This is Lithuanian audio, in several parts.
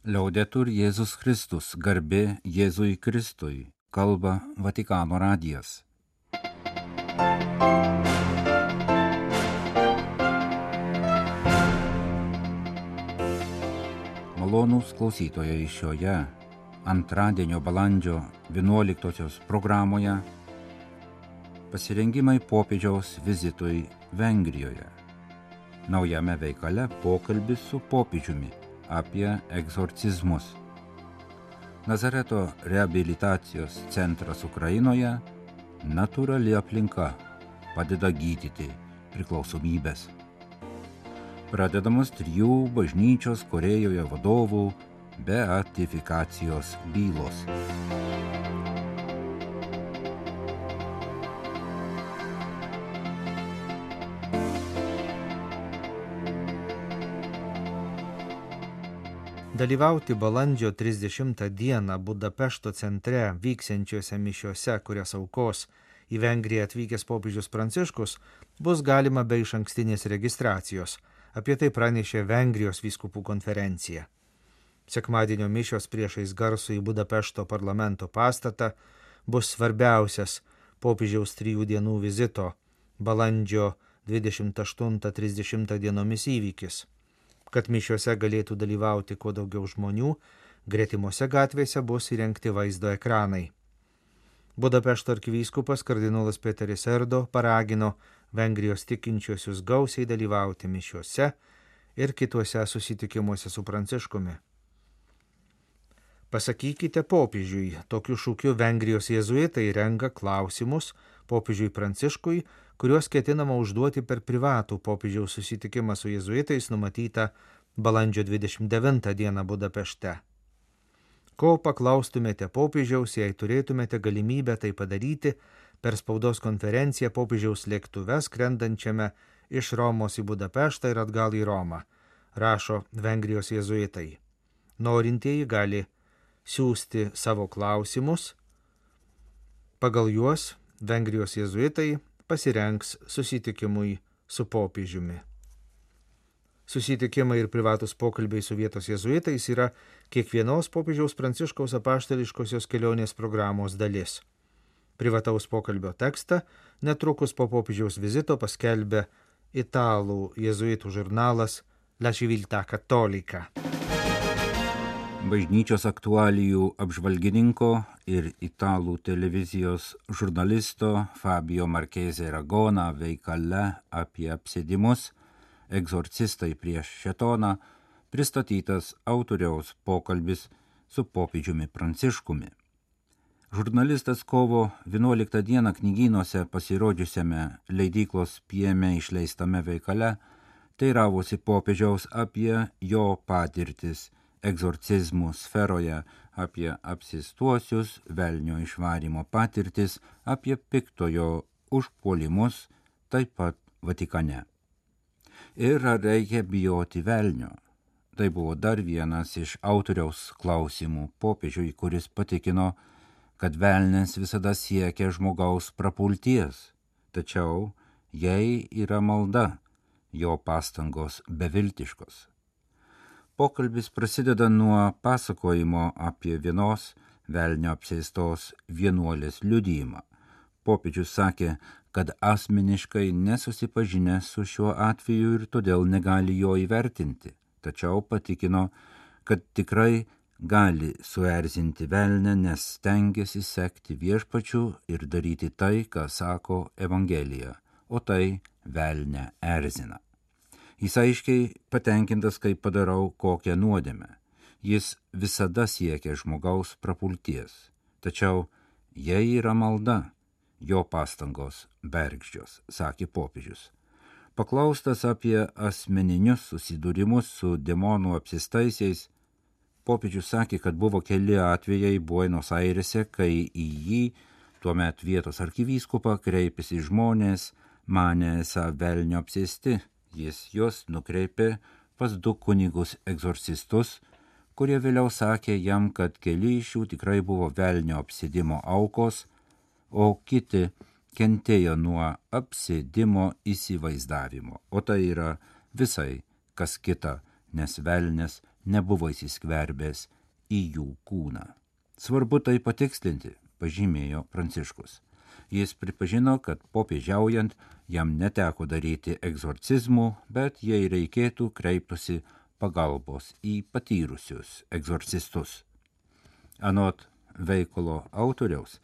Liaudetur Jėzus Kristus, garbė Jėzui Kristui, kalba Vatikano radijas. Malonūs klausytojai šioje antradienio balandžio 11 programoje pasirengimai popiežiaus vizitui Vengrijoje. Naujame veikale pokalbis su popiežiumi apie egzorcizmus. Nazareto reabilitacijos centras Ukrainoje - natūrali aplinka padeda gydyti priklausomybės. Pradedamos trijų bažnyčios Korejoje vadovų beatifikacijos bylos. Dalyvauti balandžio 30 dieną Budapešto centre vyksiančiuose mišiuose, kurias aukos į Vengriją atvykęs popiežius Pranciškus, bus galima be iš ankstinės registracijos. Apie tai pranešė Vengrijos vyskupų konferencija. Sekmadienio mišios priešais garsų į Budapešto parlamento pastatą bus svarbiausias popiežiaus trijų dienų vizito balandžio 28-30 dienomis įvykis kad mišiuose galėtų dalyvauti kuo daugiau žmonių, gretimose gatvėse bus įrengti vaizdo ekranai. Budapešto arkivyskupas kardinolas Peteris Erdo paragino Vengrijos tikinčiuosius gausiai dalyvauti mišiuose ir kituose susitikimuose su Pranciškumi. Pasakykite popiežiui, tokiu šūkiu Vengrijos jėzuitai renga klausimus popiežiui Pranciškui, kuriuos ketinama užduoti per privatų popiežiaus susitikimą su jėzuitais numatytą balandžio 29 dieną Budapešte. Ko paklaustumėte popiežiaus, jei turėtumėte galimybę tai padaryti per spaudos konferenciją popiežiaus lėktuve skrendančiame iš Romos į Budapeštą ir atgal į Romą, rašo Vengrijos jėzuitai. Norintieji gali siūsti savo klausimus. Pagal juos Vengrijos jėzuitai pasirenks susitikimui su popiežiumi. Susitikimai ir privatus pokalbiai su vietos jėzuitais yra kiekvienos popiežiaus pranciškaus apaštališkosios kelionės programos dalis. Privataus pokalbio tekstą netrukus po popiežiaus vizito paskelbė italų jėzuitų žurnalas La Civiltà Cattolica bažnyčios aktualijų apžvalgininko ir italų televizijos žurnalisto Fabio Marchese Ragona veikale apie apsėdimus egzorcistai prieš šetoną pristatytas autoriaus pokalbis su popidžiumi Pranciškumi. Žurnalistas kovo 11 dieną knygynuose pasirodžiusiame leidyklos pieme išleistame veikale teiravosi popiežiaus apie jo patirtis egzorcizmų sferoje, apie apsistuosius, velnio išvarimo patirtis, apie piktojo užpuolimus, taip pat Vatikane. Ir ar reikia bijoti velnio? Tai buvo dar vienas iš autoriaus klausimų popiežiui, kuris patikino, kad velnės visada siekia žmogaus prapulties, tačiau jei yra malda, jo pastangos beviltiškos. Pokalbis prasideda nuo pasakojimo apie vienos velnio apsėstos vienuolės liudyjimą. Popiežius sakė, kad asmeniškai nesusipažinęs su šiuo atveju ir todėl negali jo įvertinti, tačiau patikino, kad tikrai gali suerzinti velnę, nes stengiasi sekti viešpačiu ir daryti tai, ką sako Evangelija, o tai velnę erzina. Jis aiškiai patenkintas, kai padarau kokią nuodėmę. Jis visada siekia žmogaus prapulties. Tačiau jei yra malda, jo pastangos bergždžios, sakė popiežius. Paklaustas apie asmeninius susidūrimus su demonų apsistaisiais, popiežius sakė, kad buvo keli atvejai Buenos Airese, kai į jį tuomet vietos arkivyskupą kreipėsi žmonės, mane esą velnio apsėsti Jis juos nukreipė pas du kunigus egzorcistus, kurie vėliau sakė jam, kad keli iš jų tikrai buvo velnio apsėdimo aukos, o kiti kentėjo nuo apsėdimo įsivaizdavimo. O tai yra visai kas kita, nes velnės nebuvo įsiskverbęs į jų kūną. Svarbu tai patikslinti, pažymėjo Pranciškus. Jis pripažino, kad popiežiaujant jam neteko daryti egzorcizmų, bet jei reikėtų, kreiptųsi pagalbos į patyrusius egzorcistus. Anot veikalo autoriaus,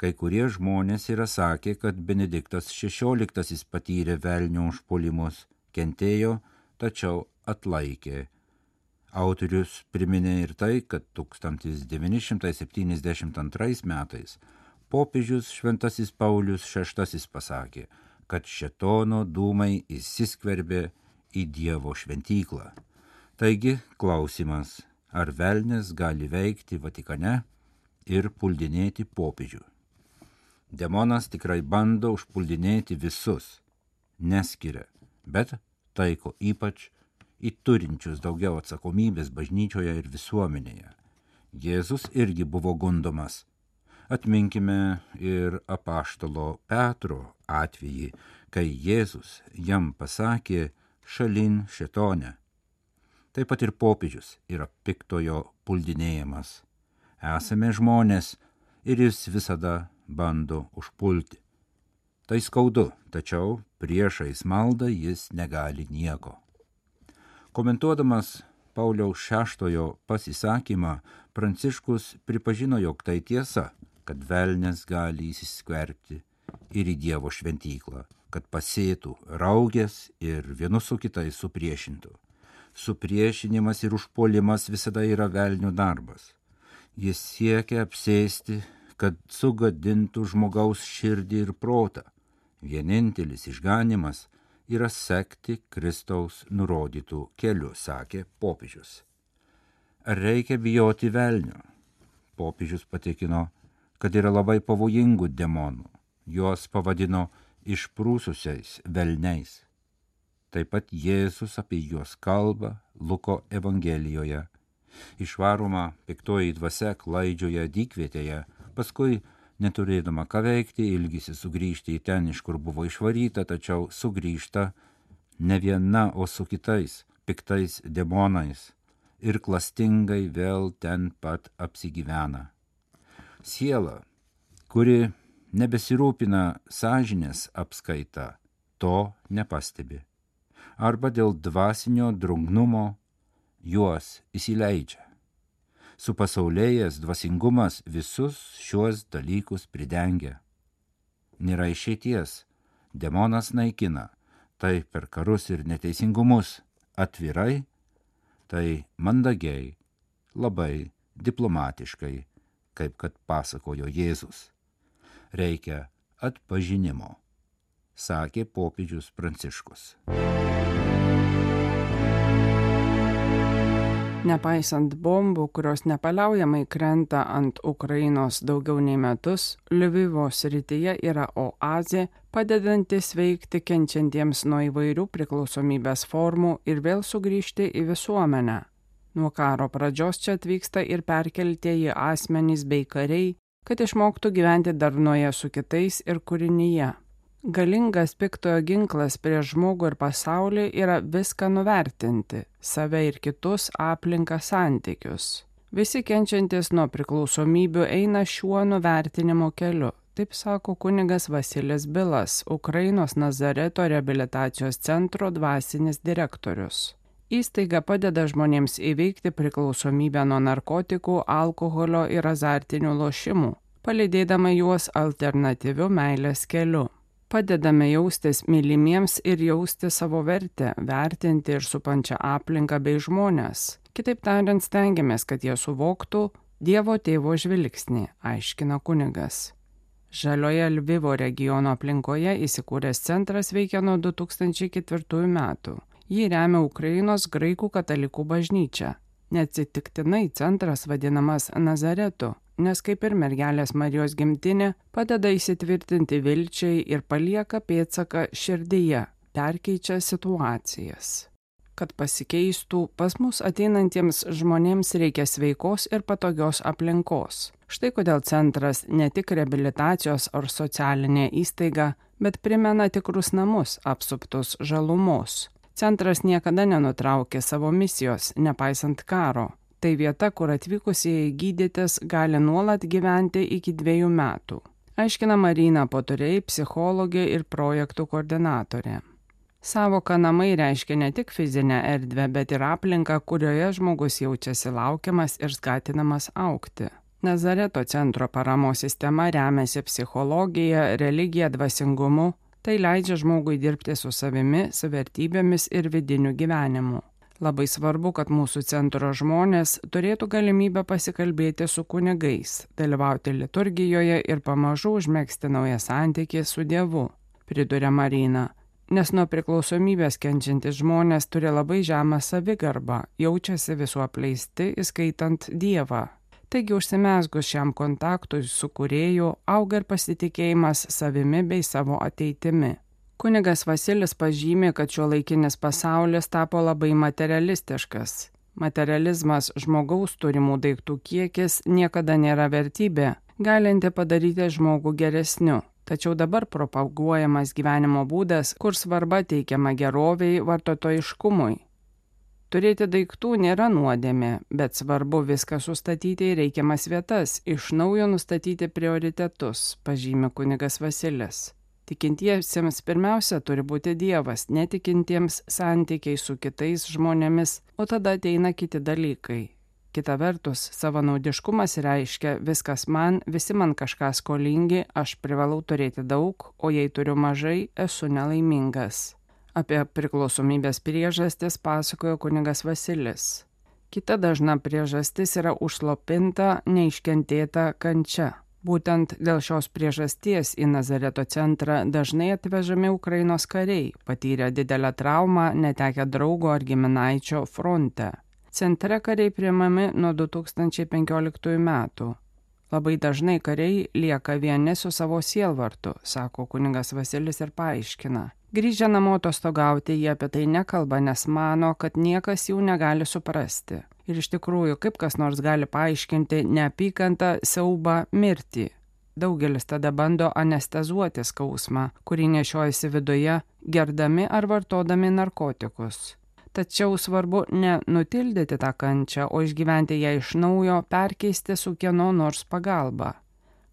kai kurie žmonės yra sakę, kad Benediktas XVI patyrė velnio užpuolimus, kentėjo, tačiau atlaikė. Autorius priminė ir tai, kad 1972 metais popiežius Šventasis Paulius VI pasakė, kad šetono dūmai įsiskverbė į Dievo šventyklą. Taigi klausimas, ar velnės gali veikti Vatikane ir puldinėti popiežių. Demonas tikrai bando užpuldinėti visus, neskiria, bet taiko ypač į turinčius daugiau atsakomybės bažnyčioje ir visuomenėje. Jėzus irgi buvo gundomas Atminkime ir apaštalo Petro atvejį, kai Jėzus jam pasakė šalin šetonę. Taip pat ir popiežius yra piktojo puldinėjimas. Esame žmonės ir jis visada bando užpulti. Tai skaudu, tačiau priešais maldą jis negali nieko. Komentuodamas Pauliaus šeštojo pasisakymą, Pranciškus pripažino, jog tai tiesa kad velnės gali įsiskverbti ir į Dievo šventyklą, kad pasėtų raugės ir vienus su kitais supriešintų. Supriešinimas ir užpuolimas visada yra velnių darbas. Jis siekia apsėsti, kad sugadintų žmogaus širdį ir protą. Vienintelis išganimas yra sekti Kristaus nurodytų keliu, sakė popiežius. Ar reikia bijoti velnio? Popiežius patikino, kad yra labai pavojingų demonų. Juos pavadino išprūsusiais velniais. Taip pat Jėzus apie juos kalba Luko Evangelijoje. Išvaroma piktoji dvasia klaidžioje dykvietėje, paskui neturėdama ką veikti, ilgisi sugrįžti į ten, iš kur buvo išvaryta, tačiau sugrįžta ne viena, o su kitais piktais demonais ir klastingai vėl ten pat apsigyvena siela, kuri nebesirūpina sąžinės apskaita, to nepastebi. Arba dėl dvasinio drungnumo juos įsileidžia. Su pasaulėjas dvasingumas visus šiuos dalykus pridengia. Nėra išeities, demonas naikina, tai per karus ir neteisingumus, atvirai, tai mandagiai, labai diplomatiškai kaip kad pasakojo Jėzus. Reikia atpažinimo, sakė popiežius Pranciškus. Nepaisant bombų, kurios nepaliaujamai krenta ant Ukrainos daugiau nei metus, Liuvivo srityje yra oazė, padedanti sveikti kenčiantiems nuo įvairių priklausomybės formų ir vėl sugrįžti į visuomenę. Nuo karo pradžios čia atvyksta ir perkeltieji asmenys bei kariai, kad išmoktų gyventi darnoje su kitais ir kūrinyje. Galingas piktojo ginklas prieš žmogų ir pasaulį yra viską nuvertinti - save ir kitus, aplinką, santykius. Visi kenčiantis nuo priklausomybių eina šiuo nuvertinimo keliu. Taip sako kunigas Vasilis Bilas, Ukrainos Nazareto reabilitacijos centro dvasinis direktorius. Įstaiga padeda žmonėms įveikti priklausomybę nuo narkotikų, alkoholio ir azartinių lošimų, palydėdama juos alternatyviu meilės keliu. Padedame jaustis mylimiems ir jausti savo vertę, vertinti ir supančią aplinką bei žmonės. Kitaip tariant, stengiamės, kad jie suvoktų Dievo tėvo žvilgsnį, aiškina kunigas. Žalioje Lvivo regiono aplinkoje įsikūręs centras veikia nuo 2004 metų. Jį remia Ukrainos graikų katalikų bažnyčia. Neatsitiktinai centras vadinamas Nazaretu, nes kaip ir mergelės Marijos gimtinė padeda įsitvirtinti vilčiai ir palieka pėtsaką širdyje, perkeičia situacijas. Kad pasikeistų, pas mus ateinantiems žmonėms reikia sveikos ir patogios aplinkos. Štai kodėl centras ne tik reabilitacijos ar socialinė įstaiga, bet primena tikrus namus apsuptus žalumos Centras niekada nenutraukė savo misijos, nepaisant karo. Tai vieta, kur atvykusieji gydytis gali nuolat gyventi iki dviejų metų. Aiškina Marina Poturei, psichologė ir projektų koordinatorė. Savoka namai reiškia ne tik fizinę erdvę, bet ir aplinką, kurioje žmogus jaučiasi laukiamas ir skatinamas aukti. Nazareto centro paramos sistema remiasi psichologija, religija, dvasingumu. Tai leidžia žmogui dirbti su savimi, su vertybėmis ir vidiniu gyvenimu. Labai svarbu, kad mūsų centro žmonės turėtų galimybę pasikalbėti su kunigais, dalyvauti liturgijoje ir pamažu užmėgsti naują santykį su Dievu, priduria Marina. Nes nuo priklausomybės kenčiantys žmonės turi labai žemą savigarbą, jaučiasi visų apleisti, įskaitant Dievą, Taigi užsimesgus šiam kontaktui su kurėju auga ir pasitikėjimas savimi bei savo ateitimi. Kunigas Vasilis pažymė, kad šio laikinis pasaulis tapo labai materialistiškas. Materializmas žmogaus turimų daiktų kiekis niekada nėra vertybė, galinti padaryti žmogų geresniu. Tačiau dabar propaguojamas gyvenimo būdas, kur svarba teikiama geroviai, vartotojiškumui, Turėti daiktų nėra nuodėmė, bet svarbu viską sustatyti į reikiamas vietas, iš naujo nustatyti prioritetus, pažymė kunigas Vasilis. Tikintiesiems pirmiausia turi būti Dievas, netikintiems santykiai su kitais žmonėmis, o tada ateina kiti dalykai. Kita vertus, savanaudiškumas reiškia viskas man, visi man kažką skolingi, aš privalau turėti daug, o jei turiu mažai, esu nelaimingas. Apie priklausomybės priežastis pasakojo kunigas Vasilis. Kita dažna priežastis yra užslopinta, neiškentėta kančia. Būtent dėl šios priežasties į Nazareto centrą dažnai atvežami Ukrainos kariai, patyrę didelę traumą, netekę draugo ar giminaičio fronte. Centre kariai priimami nuo 2015 metų. Labai dažnai kariai lieka vieni su savo sielvartu, sako kuningas Vasilis ir paaiškina. Grįžę namo atostogauti, jie apie tai nekalba, nes mano, kad niekas jų negali suprasti. Ir iš tikrųjų, kaip kas nors gali paaiškinti neapykantą, siaubą, mirtį. Daugelis tada bando anestezuoti skausmą, kurį nešiojasi viduje, gerdami ar vartodami narkotikus. Tačiau svarbu ne nutildyti tą kančią, o išgyventi ją iš naujo, perkeisti su kieno nors pagalba.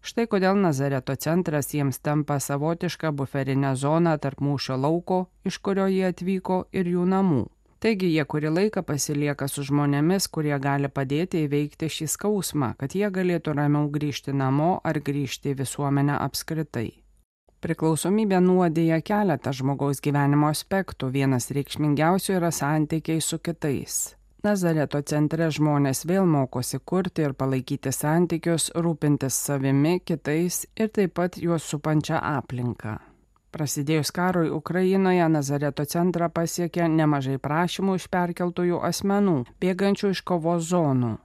Štai kodėl Nazareto centras jiems tampa savotiška buferinė zona tarp mūšio lauko, iš kurio jie atvyko, ir jų namų. Taigi jie kurį laiką pasilieka su žmonėmis, kurie gali padėti įveikti šį skausmą, kad jie galėtų ramiau grįžti namo ar grįžti į visuomenę apskritai. Priklausomybė nuodėja keletą žmogaus gyvenimo aspektų, vienas reikšmingiausių yra santykiai su kitais. Nazareto centre žmonės vėl mokosi kurti ir palaikyti santykius, rūpintis savimi, kitais ir taip pat juos supančią aplinką. Prasidėjus karui Ukrainoje Nazareto centrą pasiekė nemažai prašymų iš perkeltųjų asmenų, bėgančių iš kovos zonų.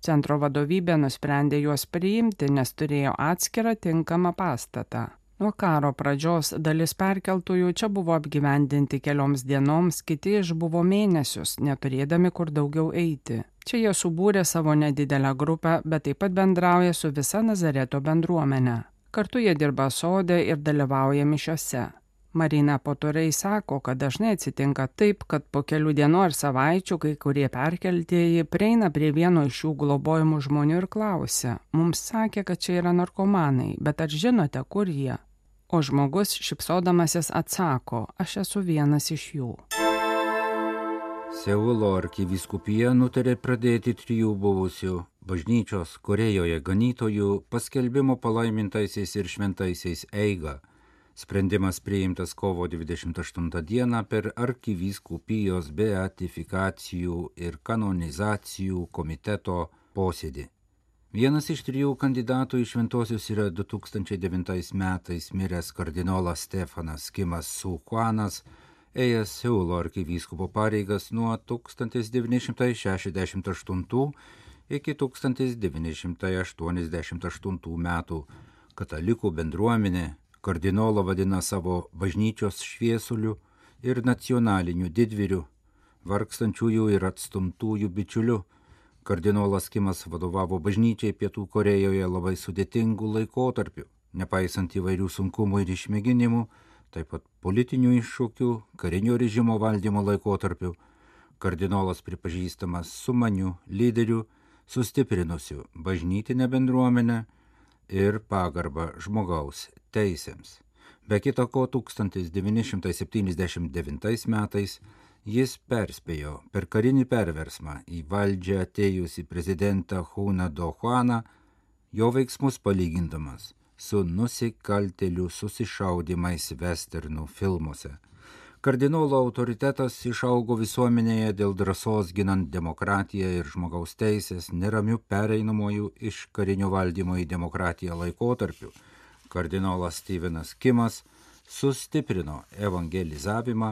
Centro vadovybė nusprendė juos priimti, nes turėjo atskirą tinkamą pastatą. Nuo karo pradžios dalis perkeltųjų čia buvo apgyvendinti kelioms dienoms, kiti išbuvo mėnesius, neturėdami kur daugiau eiti. Čia jie subūrė savo nedidelę grupę, bet taip pat bendrauja su visa Nazareto bendruomenė. Kartu jie dirba sodė ir dalyvauja mišiose. Marina Poturai sako, kad dažnai atsitinka taip, kad po kelių dienų ar savaičių kai kurie perkeltieji prieina prie vieno iš šių globojimų žmonių ir klausia, mums sakė, kad čia yra narkomanai, bet ar žinote, kur jie? O žmogus šipsodamasis atsako, aš esu vienas iš jų. Seulo arkiviskupija nutarė pradėti trijų buvusių bažnyčios Korejoje ganytojų paskelbimo palaimintaisiais ir šventaisiais eigą. Sprendimas priimtas kovo 28 dieną per arkiviskupijos beatifikacijų ir kanonizacijų komiteto posėdį. Vienas iš trijų kandidatų į šventosius yra 2009 metais miręs kardinolas Stefanas Kimas Suhuanas, ėjęs Seulo arkivyskupo pareigas nuo 1968 iki 1988 metų. Katalikų bendruomenė kardinolą vadina savo bažnyčios šviesuliu ir nacionaliniu didvyriu, vargstančiųjų ir atstumtųjų bičiuliu Kardinolas Kimas vadovavo bažnyčiai Pietų Korejoje labai sudėtingų laikotarpių. Nepaisant įvairių sunkumų ir išmėginimų, taip pat politinių iššūkių, karinio režimo valdymo laikotarpiu, kardinolas pripažįstamas sumaniu lyderiu, sustiprinusiu bažnytinę bendruomenę ir pagarbą žmogaus teisėms. Be kita ko 1979 metais jis perspėjo per karinį perversmą į valdžią atėjusi prezidentą Hūną Dohuaną, jo veiksmus palygindamas su nusikaltelių susišaudimais westernų filmuose. Kardinolo autoritetas išaugo visuomenėje dėl drąsos ginant demokratiją ir žmogaus teisės neramių pereinamojų iš karinio valdymo į demokratiją laikotarpių kardinolas Stevenas Kimas sustiprino evangelizavimą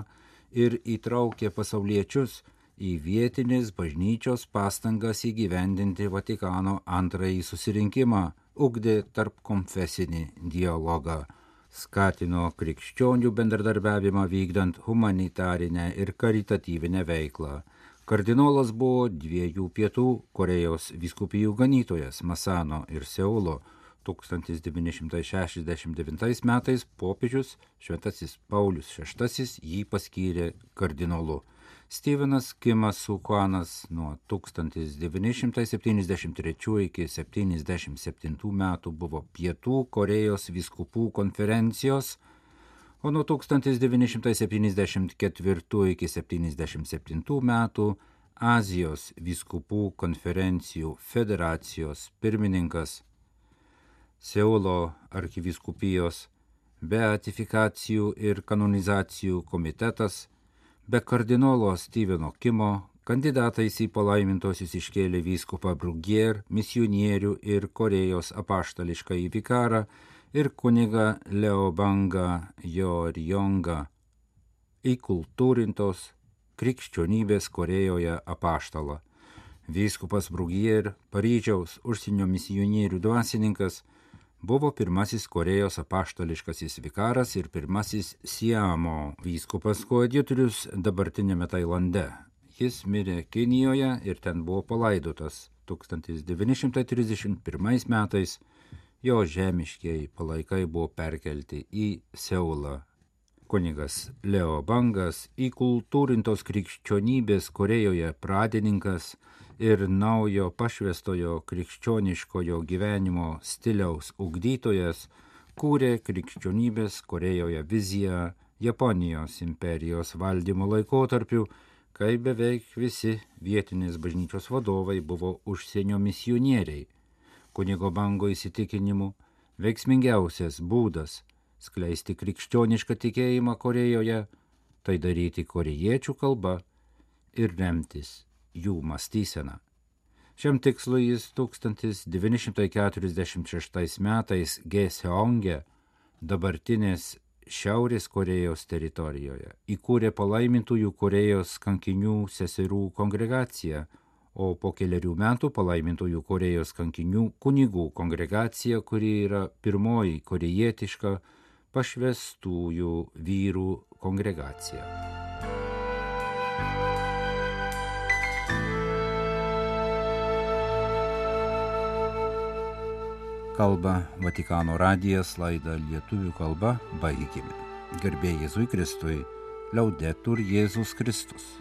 ir įtraukė pasauliečius į vietinės bažnyčios pastangas įgyvendinti Vatikano antrąjį susirinkimą, ugdė tarp konfesinį dialogą, skatino krikščionių bendradarbiavimą vykdant humanitarinę ir karitatyvinę veiklą. Kardinolas buvo dviejų pietų Korejos viskupijų ganytojas Masano ir Seulo 1969 metais popiežius Šventasis Paulius VI jį paskyrė kardinolu. Stevenas Kimas Sukuanas nuo 1973 iki 1977 metų buvo Pietų Korejos viskupų konferencijos, o nuo 1974 iki 1977 metų Azijos viskupų konferencijų federacijos pirmininkas Seulo arkiviskupijos, beatifikacijų ir kanonizacijų komitetas, be kardinolo Steveno Kimo kandidatais į palaimintosius iškėlė vyskupą Brugier, misionierių ir Korejos apaštališką įvikarą ir kuniga Leobanga Jorjonga įkultūrintos krikščionybės Korejoje apaštalą. Vyskupas Brugier, Paryžiaus užsienio misionierių dvasininkas, buvo pirmasis Korejos apaštališkasis vikaras ir pirmasis Siamo vyskupas koadjutorius dabartinėme Tailande. Jis mirė Kinijoje ir ten buvo palaidotas 1931 metais. Jo žemiškiai palaikai buvo perkelti į Seulą. Kunigas Leo Bangas, įkultūrintos krikščionybės Korejoje pradininkas, ir naujo pašvestojo krikščioniškojo gyvenimo stiliaus ugdytojas kūrė krikščionybės Korejoje viziją Japonijos imperijos valdymo laikotarpiu, kai beveik visi vietinės bažnyčios vadovai buvo užsienio misionieriai. Kunigo bango įsitikinimu veiksmingiausias būdas skleisti krikščionišką tikėjimą Korejoje - tai daryti korejiečių kalba ir remtis jų mąstyseną. Šiam tikslui jis 1946 metais Geseonge, dabartinės Šiaurės Korejos teritorijoje, įkūrė palaimintųjų Korejos kankinių seserų kongregaciją, o po keliarių metų palaimintųjų Korejos kankinių kunigų kongregacija, kuri yra pirmoji korejietiška pašvestųjų vyrų kongregacija. Kalba Vatikano radijas laidą lietuvių kalba baigime. Garbė Jėzui Kristui, liaudetur Jėzus Kristus.